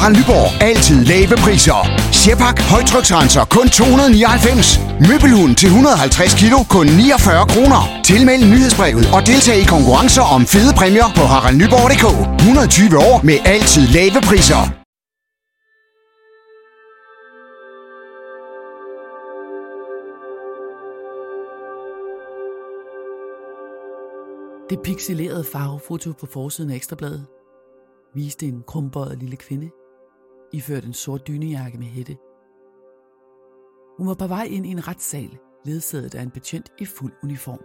Harald Nyborg. Altid lave priser. Sjehpak højtryksrenser kun 299. Møbelhund til 150 kilo kun 49 kroner. Tilmeld nyhedsbrevet og deltag i konkurrencer om fede præmier på haraldnyborg.dk. 120 år med altid lave priser. Det pixelerede farvefoto på forsiden af Ekstrabladet viste en krumbøjet lille kvinde, iført en sort dynejakke med hætte. Hun var på vej ind i en retssal, ledsaget af en betjent i fuld uniform.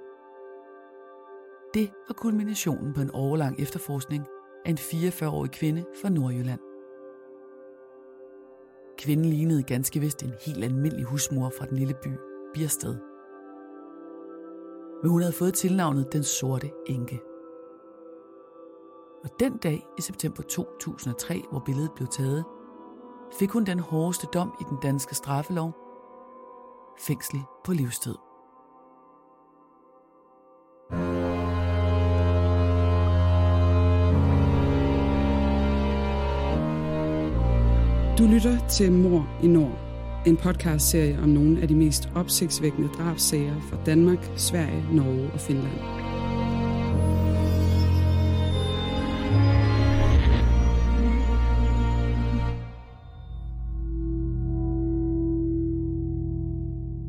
Det var kulminationen på en årlang efterforskning af en 44-årig kvinde fra Nordjylland. Kvinden lignede ganske vist en helt almindelig husmor fra den lille by Biersted. Men hun havde fået tilnavnet Den Sorte Enke. Og den dag i september 2003, hvor billedet blev taget, fik hun den hårdeste dom i den danske straffelov, fængsel på livstid. Du lytter til Mor i Nord, en podcastserie om nogle af de mest opsigtsvækkende drabsager fra Danmark, Sverige, Norge og Finland.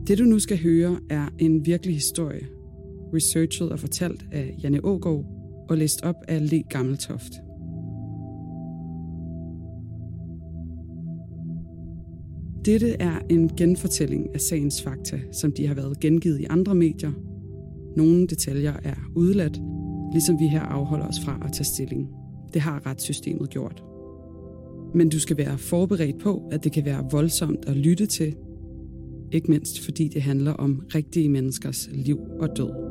Det du nu skal høre er en virkelig historie, researchet og fortalt af Janne Ågaard og læst op af Le Gammeltoft. Dette er en genfortælling af sagens fakta, som de har været gengivet i andre medier. Nogle detaljer er udladt, ligesom vi her afholder os fra at tage stilling. Det har retssystemet gjort. Men du skal være forberedt på, at det kan være voldsomt at lytte til, ikke mindst fordi det handler om rigtige menneskers liv og død.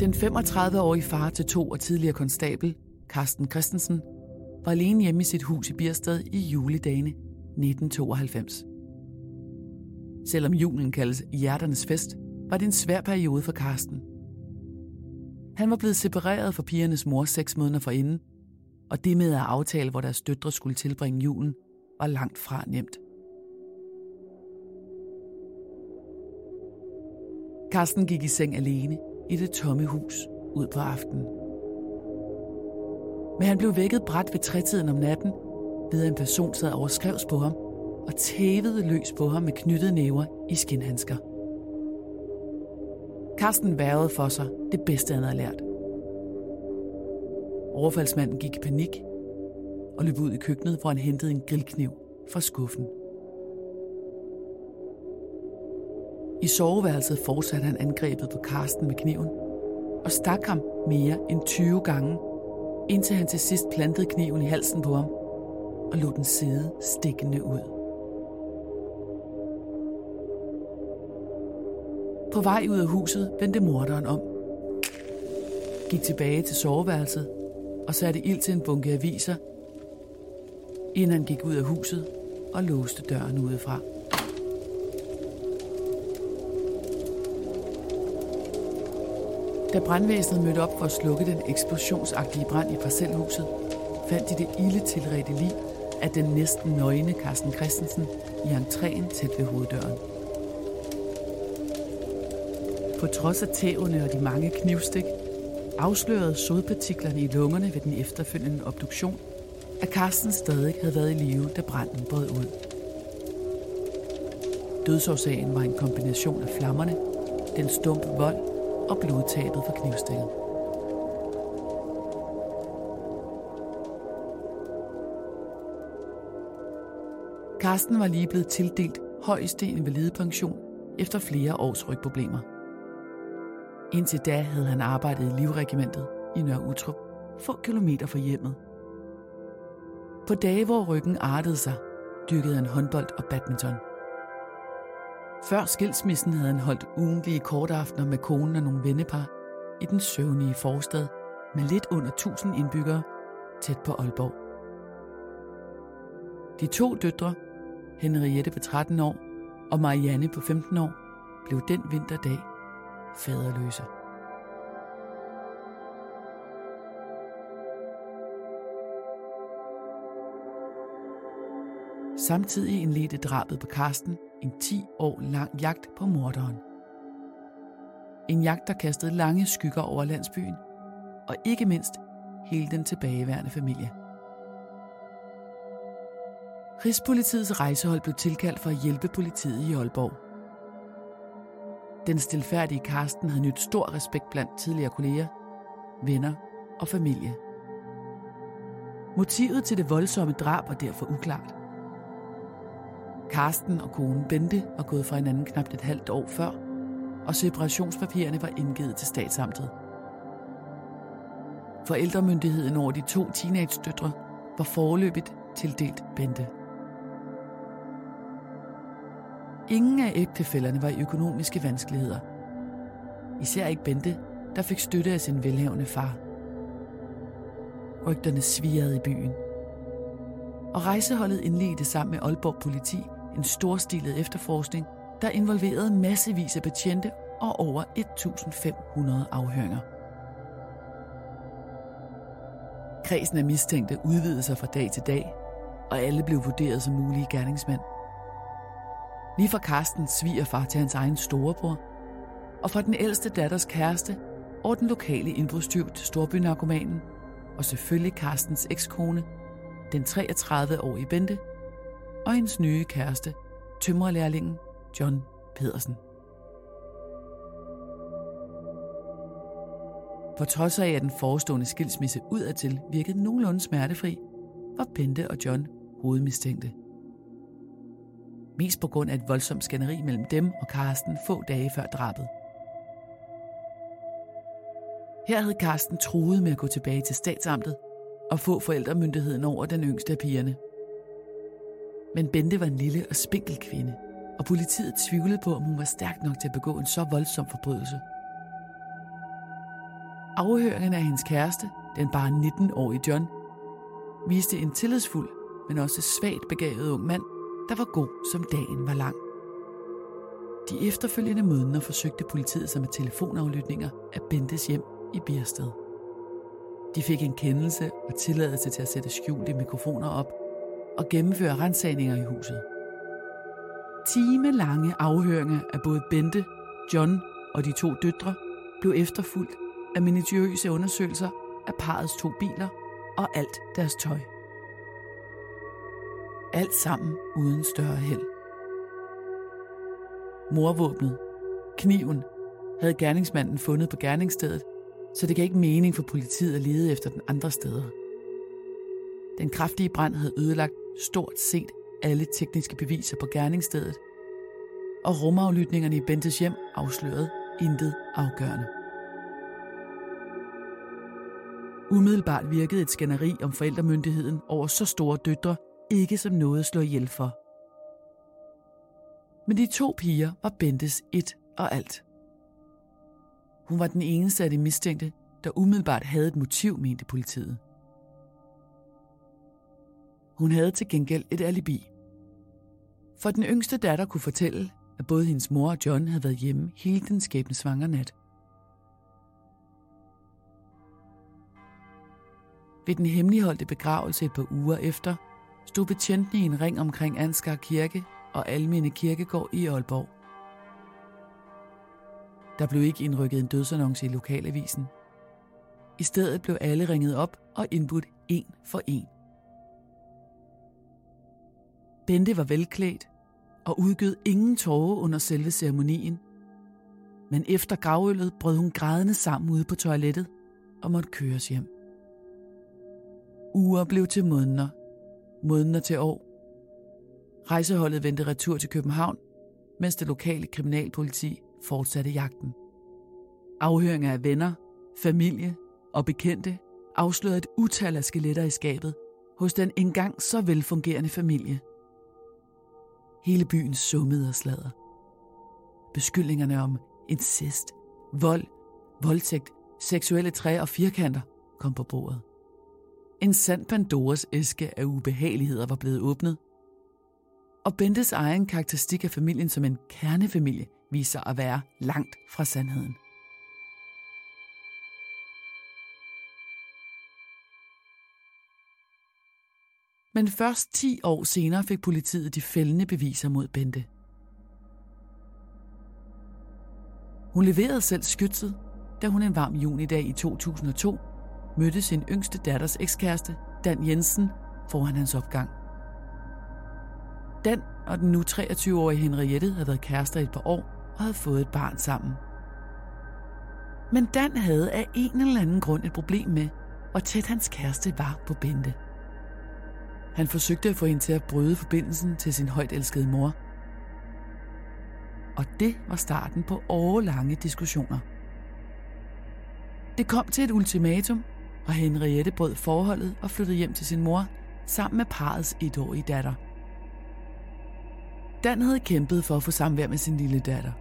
Den 35-årige far til to og tidligere konstabel, Carsten Christensen, var alene hjemme i sit hus i Birsted i juledagene 1992. Selvom julen kaldes hjerternes fest, var det en svær periode for Karsten. Han var blevet separeret fra pigernes mor seks måneder forinden, og det med at aftale, hvor deres døtre skulle tilbringe julen, var langt fra nemt. Karsten gik i seng alene i det tomme hus ud på aftenen. Men han blev vækket bræt ved trætiden om natten, ved at en person sad overskrevs på ham og tævede løs på ham med knyttede næver i skinhandsker. Karsten værvede for sig det bedste, han havde lært. Overfaldsmanden gik i panik og løb ud i køkkenet, hvor han hentede en grillkniv fra skuffen. I soveværelset fortsatte han angrebet på Karsten med kniven og stak ham mere end 20 gange, indtil han til sidst plantede kniven i halsen på ham og lod den sidde stikkende ud. På vej ud af huset vendte morderen om. Gik tilbage til soveværelset og satte ild til en bunke aviser, inden han gik ud af huset og låste døren udefra. Da brandvæsenet mødte op for at slukke den eksplosionsagtige brand i parcelhuset, fandt de det ilde tilredte lig af den næsten nøgne Carsten Christensen i entréen tæt ved hoveddøren. På trods af tævene og de mange knivstik, afslørede sodpartiklerne i lungerne ved den efterfølgende obduktion, at Carsten stadig havde været i live, da branden brød ud. Dødsårsagen var en kombination af flammerne, den stumpe vold og blodtabet fra knivstikket. Carsten var lige blevet tildelt højeste invalidepension efter flere års rygproblemer. Indtil da havde han arbejdet i livregimentet i Nørre Utrup, få kilometer fra hjemmet. På dage, hvor ryggen artede sig, dyrkede han håndbold og badminton. Før skilsmissen havde han holdt ugentlige kortaftener med konen og nogle vennepar i den søvnige forstad med lidt under 1000 indbyggere tæt på Aalborg. De to døtre, Henriette på 13 år og Marianne på 15 år blev den vinterdag faderløse. Samtidig indledte drabet på Karsten en 10 år lang jagt på morderen. En jagt, der kastede lange skygger over landsbyen, og ikke mindst hele den tilbageværende familie. Rigspolitiets rejsehold blev tilkaldt for at hjælpe politiet i Aalborg. Den stilfærdige Karsten havde nyt stor respekt blandt tidligere kolleger, venner og familie. Motivet til det voldsomme drab var derfor uklart. Karsten og konen Bente var gået fra hinanden knap et halvt år før, og separationspapirerne var indgivet til statsamtet. Forældremyndigheden over de to teenage-døtre var forløbigt tildelt Bente. Ingen af ægtefælderne var i økonomiske vanskeligheder. Især ikke Bente, der fik støtte af sin velhavende far. Rygterne svirrede i byen. Og rejseholdet indledte sammen med Aalborg politi en storstilet efterforskning, der involverede massevis af betjente og over 1.500 afhøringer. Kredsen af mistænkte udvidede sig fra dag til dag, og alle blev vurderet som mulige gerningsmænd. Lige fra Carstens svigerfar til hans egen storebror, og fra den ældste datters kæreste over den lokale indbrudstyv til storbynarkomanen, og selvfølgelig Carstens ekskone, den 33-årige Bente, og hendes nye kæreste, tømrerlærlingen John Pedersen. På trods af, at den forestående skilsmisse udadtil virkede nogenlunde smertefri, var Bente og John hovedmistænkte. Mest på grund af et voldsomt skænderi mellem dem og Karsten få dage før drabet. Her havde Karsten truet med at gå tilbage til statsamtet og få forældremyndigheden over den yngste af pigerne. Men Bente var en lille og spinkel kvinde, og politiet tvivlede på, om hun var stærk nok til at begå en så voldsom forbrydelse. Afhøringen af hendes kæreste, den bare 19-årige John, viste en tillidsfuld, men også svagt begavet ung mand, der var god, som dagen var lang. De efterfølgende måneder forsøgte politiet sig med telefonaflytninger af Bentes hjem i Biersted. De fik en kendelse og tilladelse til at sætte skjulte mikrofoner op og gennemføre rensagninger i huset. Time lange afhøringer af både Bente, John og de to døtre blev efterfulgt af minutiøse undersøgelser af parets to biler og alt deres tøj. Alt sammen uden større held. Morvåbnet, kniven, havde gerningsmanden fundet på gerningsstedet, så det gav ikke mening for politiet at lede efter den andre steder. Den kraftige brand havde ødelagt stort set alle tekniske beviser på gerningsstedet, og rumaflytningerne i Bentes hjem afslørede intet afgørende. Umiddelbart virkede et skænderi om forældremyndigheden over så store døtre ikke som noget at slå ihjel for. Men de to piger var Bentes et og alt. Hun var den eneste af de mistænkte, der umiddelbart havde et motiv, mente politiet. Hun havde til gengæld et alibi. For den yngste datter kunne fortælle, at både hendes mor og John havde været hjemme hele den skæbne svanger nat. Ved den hemmeligholdte begravelse et par uger efter, stod betjentene i en ring omkring Ansgar Kirke og Almene Kirkegård i Aalborg. Der blev ikke indrykket en dødsannonce i lokalavisen. I stedet blev alle ringet op og indbudt en for en. Bente var velklædt og udgød ingen tårer under selve ceremonien. Men efter gravøllet brød hun grædende sammen ude på toilettet og måtte køres hjem. Uger blev til måneder, måneder til år. Rejseholdet vendte retur til København, mens det lokale kriminalpoliti fortsatte jagten. Afhøringer af venner, familie og bekendte afslørede et utal af skeletter i skabet hos den engang så velfungerende familie. Hele byen summede og sladder. Beskyldningerne om incest, vold, voldtægt, seksuelle træ og firkanter kom på bordet. En sand Pandoras æske af ubehageligheder var blevet åbnet. Og Bentes egen karakteristik af familien som en kernefamilie viser at være langt fra sandheden. Men først 10 år senere fik politiet de fældende beviser mod Bente. Hun leverede selv skytset, da hun en varm junidag i 2002 mødte sin yngste datters ekskæreste, Dan Jensen, foran hans opgang. Dan og den nu 23-årige Henriette havde været kærester i et par år og havde fået et barn sammen. Men Dan havde af en eller anden grund et problem med, hvor tæt hans kæreste var på Bente. Han forsøgte at få hende til at bryde forbindelsen til sin højt elskede mor. Og det var starten på årelange diskussioner. Det kom til et ultimatum, og Henriette brød forholdet og flyttede hjem til sin mor sammen med parets etårige datter. Dan havde kæmpet for at få samvær med sin lille datter,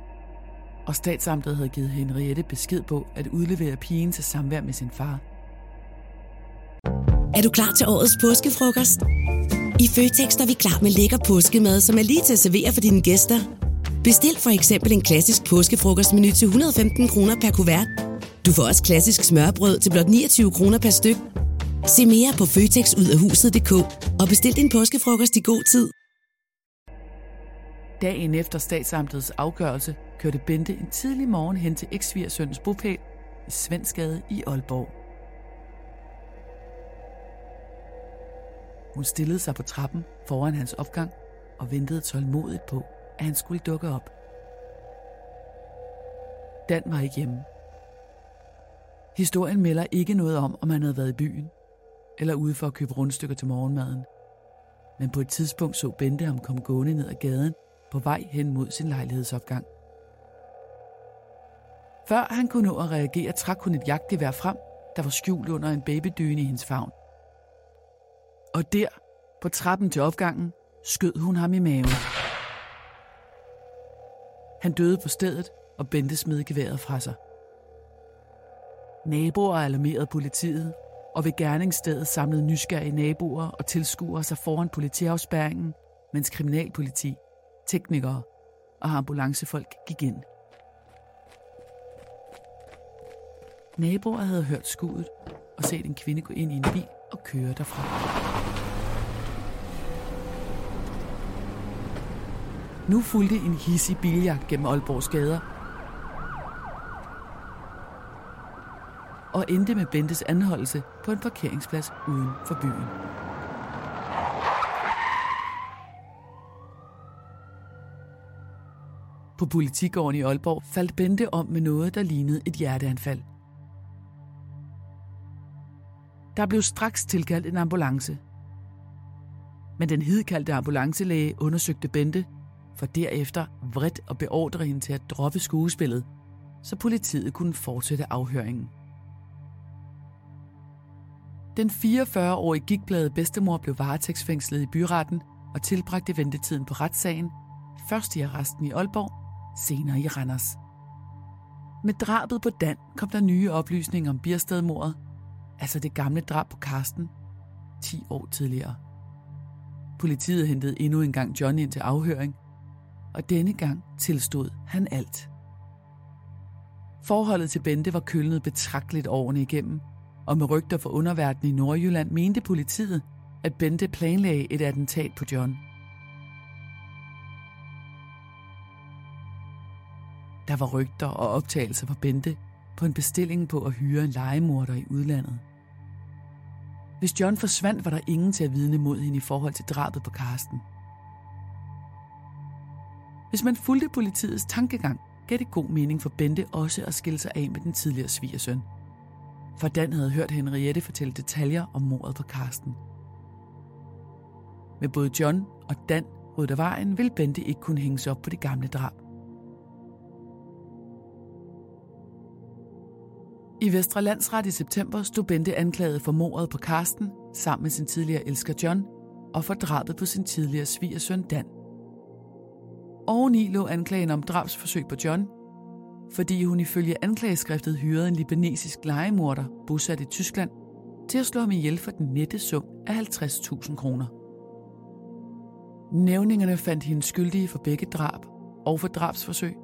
og statsamtet havde givet Henriette besked på at udlevere pigen til samvær med sin far. Er du klar til årets påskefrokost? I Føtex er vi klar med lækker påskemad, som er lige til at servere for dine gæster. Bestil for eksempel en klassisk påskefrokostmenu til 115 kroner per kuvert. Du får også klassisk smørbrød til blot 29 kroner per styk. Se mere på føtexudafhuset.dk og bestil din påskefrokost i god tid. Dagen efter statsamtets afgørelse kørte Bente en tidlig morgen hen til eksvigersøndens bopæl i Svendsgade i Aalborg. Hun stillede sig på trappen foran hans opgang og ventede tålmodigt på, at han skulle dukke op. Dan var ikke hjemme. Historien melder ikke noget om, om han havde været i byen, eller ude for at købe rundstykker til morgenmaden. Men på et tidspunkt så Bente ham komme gående ned ad gaden på vej hen mod sin lejlighedsopgang. Før han kunne nå at reagere, trak hun et jagtgevær frem, der var skjult under en babydyne i hendes favn. Og der, på trappen til opgangen, skød hun ham i maven. Han døde på stedet, og Bente smed geværet fra sig. Naboer alarmerede politiet, og ved gerningsstedet samlede nysgerrige naboer og tilskuere sig foran politiafspæringen, mens kriminalpoliti, teknikere og ambulancefolk gik ind. Naboer havde hørt skuddet og set en kvinde gå ind i en bil og køre derfra. Nu fulgte en hissig biljagt gennem Aalborgs gader, og endte med Bentes anholdelse på en parkeringsplads uden for byen. På politigården i Aalborg faldt Bente om med noget, der lignede et hjerteanfald. Der blev straks tilkaldt en ambulance. Men den hidkaldte ambulancelæge undersøgte Bente, for derefter vredt og beordre hende til at droppe skuespillet, så politiet kunne fortsætte afhøringen. Den 44-årige gigtblade bedstemor blev varetægtsfængslet i byretten og tilbragte ventetiden på retssagen, først i arresten i Aalborg, senere i Randers. Med drabet på Dan kom der nye oplysninger om Birstedmordet, altså det gamle drab på Karsten, 10 år tidligere. Politiet hentede endnu en gang John ind til afhøring, og denne gang tilstod han alt. Forholdet til Bente var kølnet betragteligt årene igennem, og med rygter fra underverdenen i Nordjylland mente politiet, at Bente planlagde et attentat på John. Der var rygter og optagelser fra Bente på en bestilling på at hyre en legemorder i udlandet. Hvis John forsvandt, var der ingen til at vidne mod hende i forhold til drabet på Karsten. Hvis man fulgte politiets tankegang, gav det god mening for Bente også at skille sig af med den tidligere svigersøn. For Dan havde hørt Henriette fortælle detaljer om mordet på Karsten. Med både John og Dan rydde vejen, ville Bente ikke kunne hænges op på det gamle drab. I Vestre Landsret i september stod Bente anklaget for mordet på Karsten sammen med sin tidligere elsker John og for drabet på sin tidligere svigersøn Dan. Oveni lå anklagen om drabsforsøg på John, fordi hun ifølge anklageskriftet hyrede en libanesisk legemorder bosat i Tyskland til at slå ham ihjel for den nette sum af 50.000 kroner. Nævningerne fandt hende skyldige for begge drab og for drabsforsøg,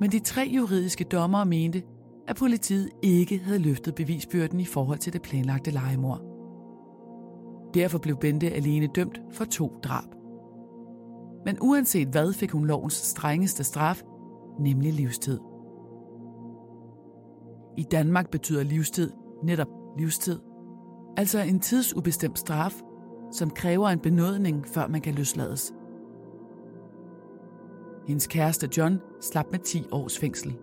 men de tre juridiske dommere mente, at politiet ikke havde løftet bevisbyrden i forhold til det planlagte legemord. Derfor blev Bente alene dømt for to drab. Men uanset hvad fik hun lovens strengeste straf, nemlig livstid. I Danmark betyder livstid netop livstid, altså en tidsubestemt straf, som kræver en benådning, før man kan løslades. Hendes kæreste John slap med 10 års fængsel.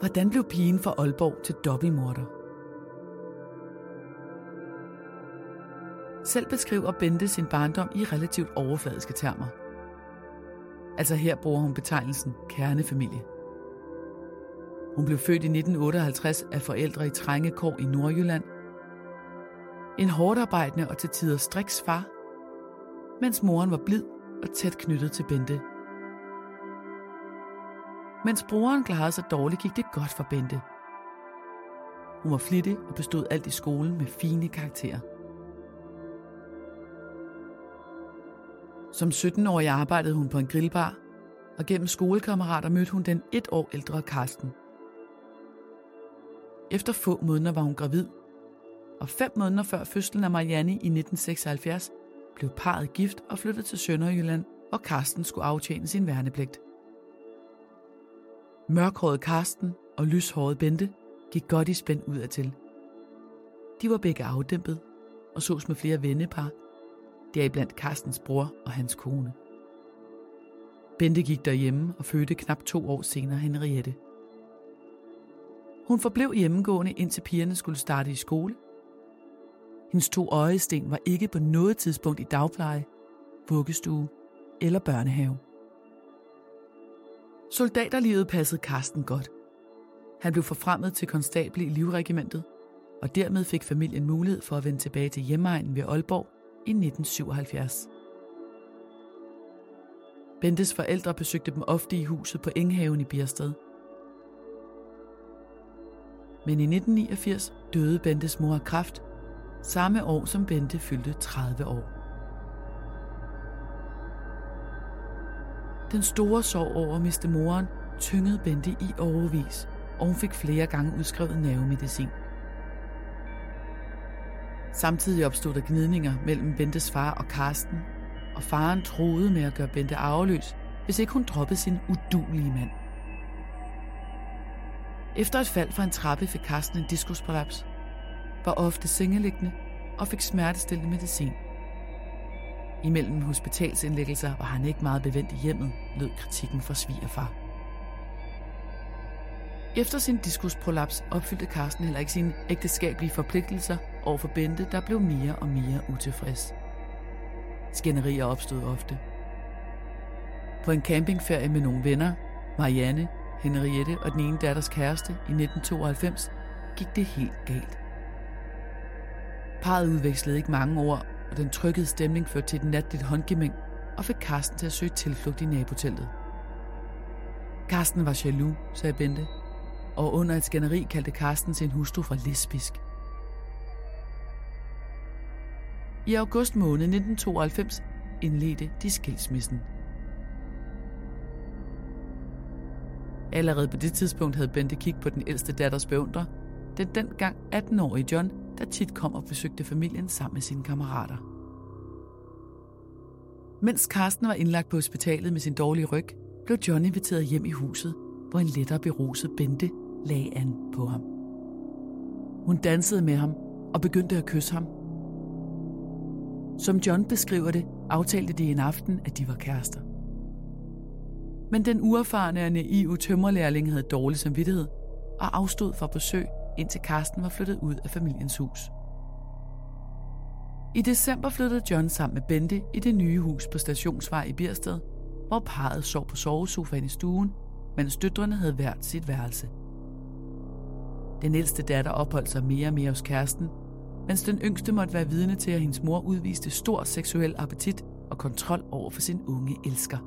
Hvordan blev pigen fra Aalborg til dobbeltmorder? Selv beskriver Bente sin barndom i relativt overfladiske termer. Altså her bruger hun betegnelsen kernefamilie. Hun blev født i 1958 af forældre i Trængekår i Nordjylland. En hårdarbejdende og til tider striks far, mens moren var blid og tæt knyttet til Bente. Mens broren klarede sig dårligt, gik det godt for Bente. Hun var flittig og bestod alt i skolen med fine karakterer. Som 17-årig arbejdede hun på en grillbar, og gennem skolekammerater mødte hun den et år ældre Karsten. Efter få måneder var hun gravid, og fem måneder før fødslen af Marianne i 1976 blev parret gift og flyttede til Sønderjylland, hvor Karsten skulle aftjene sin værnepligt. Mørkhåret Karsten og lyshåret Bente gik godt i spænd ud af til. De var begge afdæmpet og sås med flere vennepar, deriblandt Karstens bror og hans kone. Bente gik derhjemme og fødte knap to år senere Henriette. Hun forblev hjemmegående, indtil pigerne skulle starte i skole. Hendes to øjesten var ikke på noget tidspunkt i dagpleje, vuggestue eller børnehave. Soldaterlivet passede Karsten godt. Han blev forfremmet til konstabel i livregimentet, og dermed fik familien mulighed for at vende tilbage til hjemmeegnen ved Aalborg i 1977. Bentes forældre besøgte dem ofte i huset på Enghaven i Biersted. Men i 1989 døde Bentes mor af kræft, samme år som Bente fyldte 30 år. Den store sorg over at miste moren tyngede Bente i overvis, og hun fik flere gange udskrevet nervemedicin. Samtidig opstod der gnidninger mellem Bentes far og Karsten, og faren troede med at gøre Bente arveløs, hvis ikke hun droppede sin udulige mand. Efter et fald fra en trappe fik Karsten en diskusprolaps, var ofte sengeliggende og fik smertestillende medicin. Imellem hospitalsindlæggelser var han ikke meget bevendt i hjemmet, lød kritikken fra svigerfar. Efter sin diskusprolaps opfyldte Karsten heller ikke sine ægteskabelige forpligtelser over for Bente, der blev mere og mere utilfreds. Skænderier opstod ofte. På en campingferie med nogle venner, Marianne, Henriette og den ene datters kæreste i 1992, gik det helt galt. Parret udvekslede ikke mange ord, og den trykkede stemning førte til et natligt håndgemæng og fik Karsten til at søge tilflugt i naboteltet. Karsten var jaloux, sagde Bente, og under et skænderi kaldte Karsten sin hustru for lesbisk. I august måned 1992 indledte de skilsmissen. Allerede på det tidspunkt havde Bente kig på den ældste datters beundrer, den dengang 18-årige John, der tit kom og besøgte familien sammen med sine kammerater. Mens Karsten var indlagt på hospitalet med sin dårlige ryg, blev John inviteret hjem i huset, hvor en lettere beruset Bente lagde an på ham. Hun dansede med ham og begyndte at kysse ham. Som John beskriver det, aftalte de en aften, at de var kærester. Men den uerfarne og naive tømmerlærling havde dårlig samvittighed og afstod fra besøg, indtil Karsten var flyttet ud af familiens hus. I december flyttede John sammen med Bente i det nye hus på Stationsvej i Birsted, hvor parret sov på sovesofaen i stuen, mens døtrene havde hvert sit værelse. Den ældste datter opholdt sig mere og mere hos kæresten, mens den yngste måtte være vidne til, at hendes mor udviste stor seksuel appetit og kontrol over for sin unge elsker.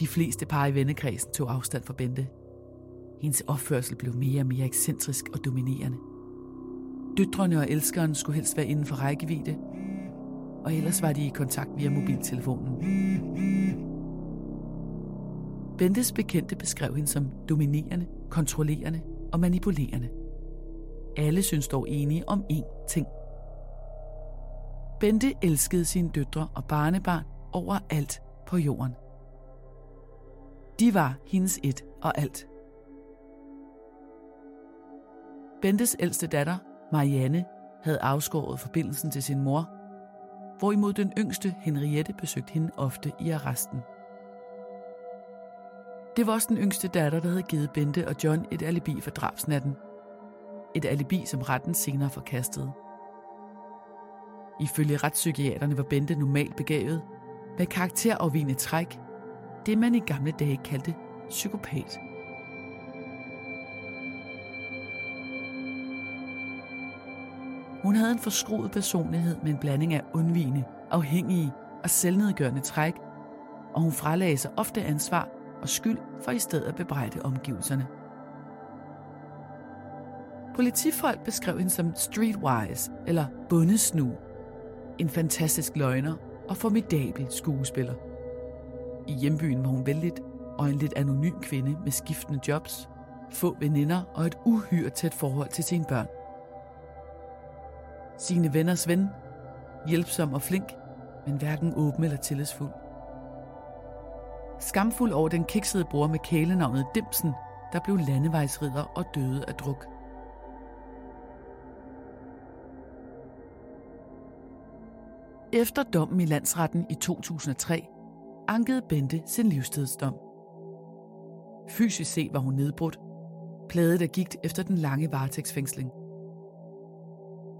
De fleste par i vennekredsen tog afstand fra Bente. Hendes opførsel blev mere og mere ekscentrisk og dominerende. Døtrene og elskeren skulle helst være inden for rækkevidde, og ellers var de i kontakt via mobiltelefonen. Bentes bekendte beskrev hende som dominerende, kontrollerende og manipulerende. Alle synes dog enige om én ting. Bente elskede sine døtre og barnebarn over alt på jorden. De var hendes et og alt. Bentes ældste datter, Marianne, havde afskåret forbindelsen til sin mor, hvorimod den yngste, Henriette, besøgte hende ofte i arresten. Det var også den yngste datter, der havde givet Bente og John et alibi for drabsnatten. Et alibi, som retten senere forkastede. Ifølge retspsykiaterne var Bente normalt begavet, med karakterafvigende træk, det man i gamle dage kaldte psykopat. Hun havde en forskruet personlighed med en blanding af undvigende, afhængige og selvnedgørende træk, og hun fralagde sig ofte ansvar og skyld for i stedet at bebrejde omgivelserne. Politifolk beskrev hende som streetwise eller bundesnu, en fantastisk løgner og formidabel skuespiller. I hjembyen var hun vældigt og en lidt anonym kvinde med skiftende jobs, få veninder og et uhyre tæt forhold til sine børn. Sine venners ven, hjælpsom og flink, men hverken åben eller tillidsfuld. Skamfuld over den kiksede bror med kælenavnet Dimsen, der blev landevejsridder og døde af druk. Efter dommen i landsretten i 2003, ankede Bente sin livstidsdom. Fysisk set var hun nedbrudt, pladet af gigt efter den lange varetægtsfængsling.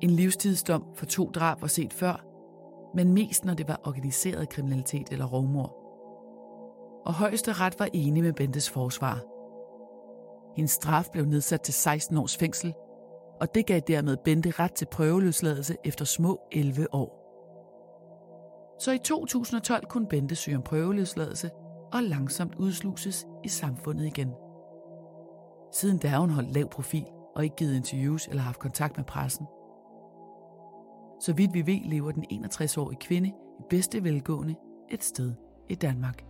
En livstidsdom for to drab var set før, men mest når det var organiseret kriminalitet eller rovmord. Og højeste ret var enig med Bentes forsvar. Hendes straf blev nedsat til 16 års fængsel, og det gav dermed Bente ret til prøveløsladelse efter små 11 år. Så i 2012 kunne Bente søge om prøveløsladelse og langsomt udsluses i samfundet igen. Siden da har hun holdt lav profil og ikke givet interviews eller haft kontakt med pressen. Så vidt vi ved, lever den 61-årige kvinde i bedste velgående et sted i Danmark.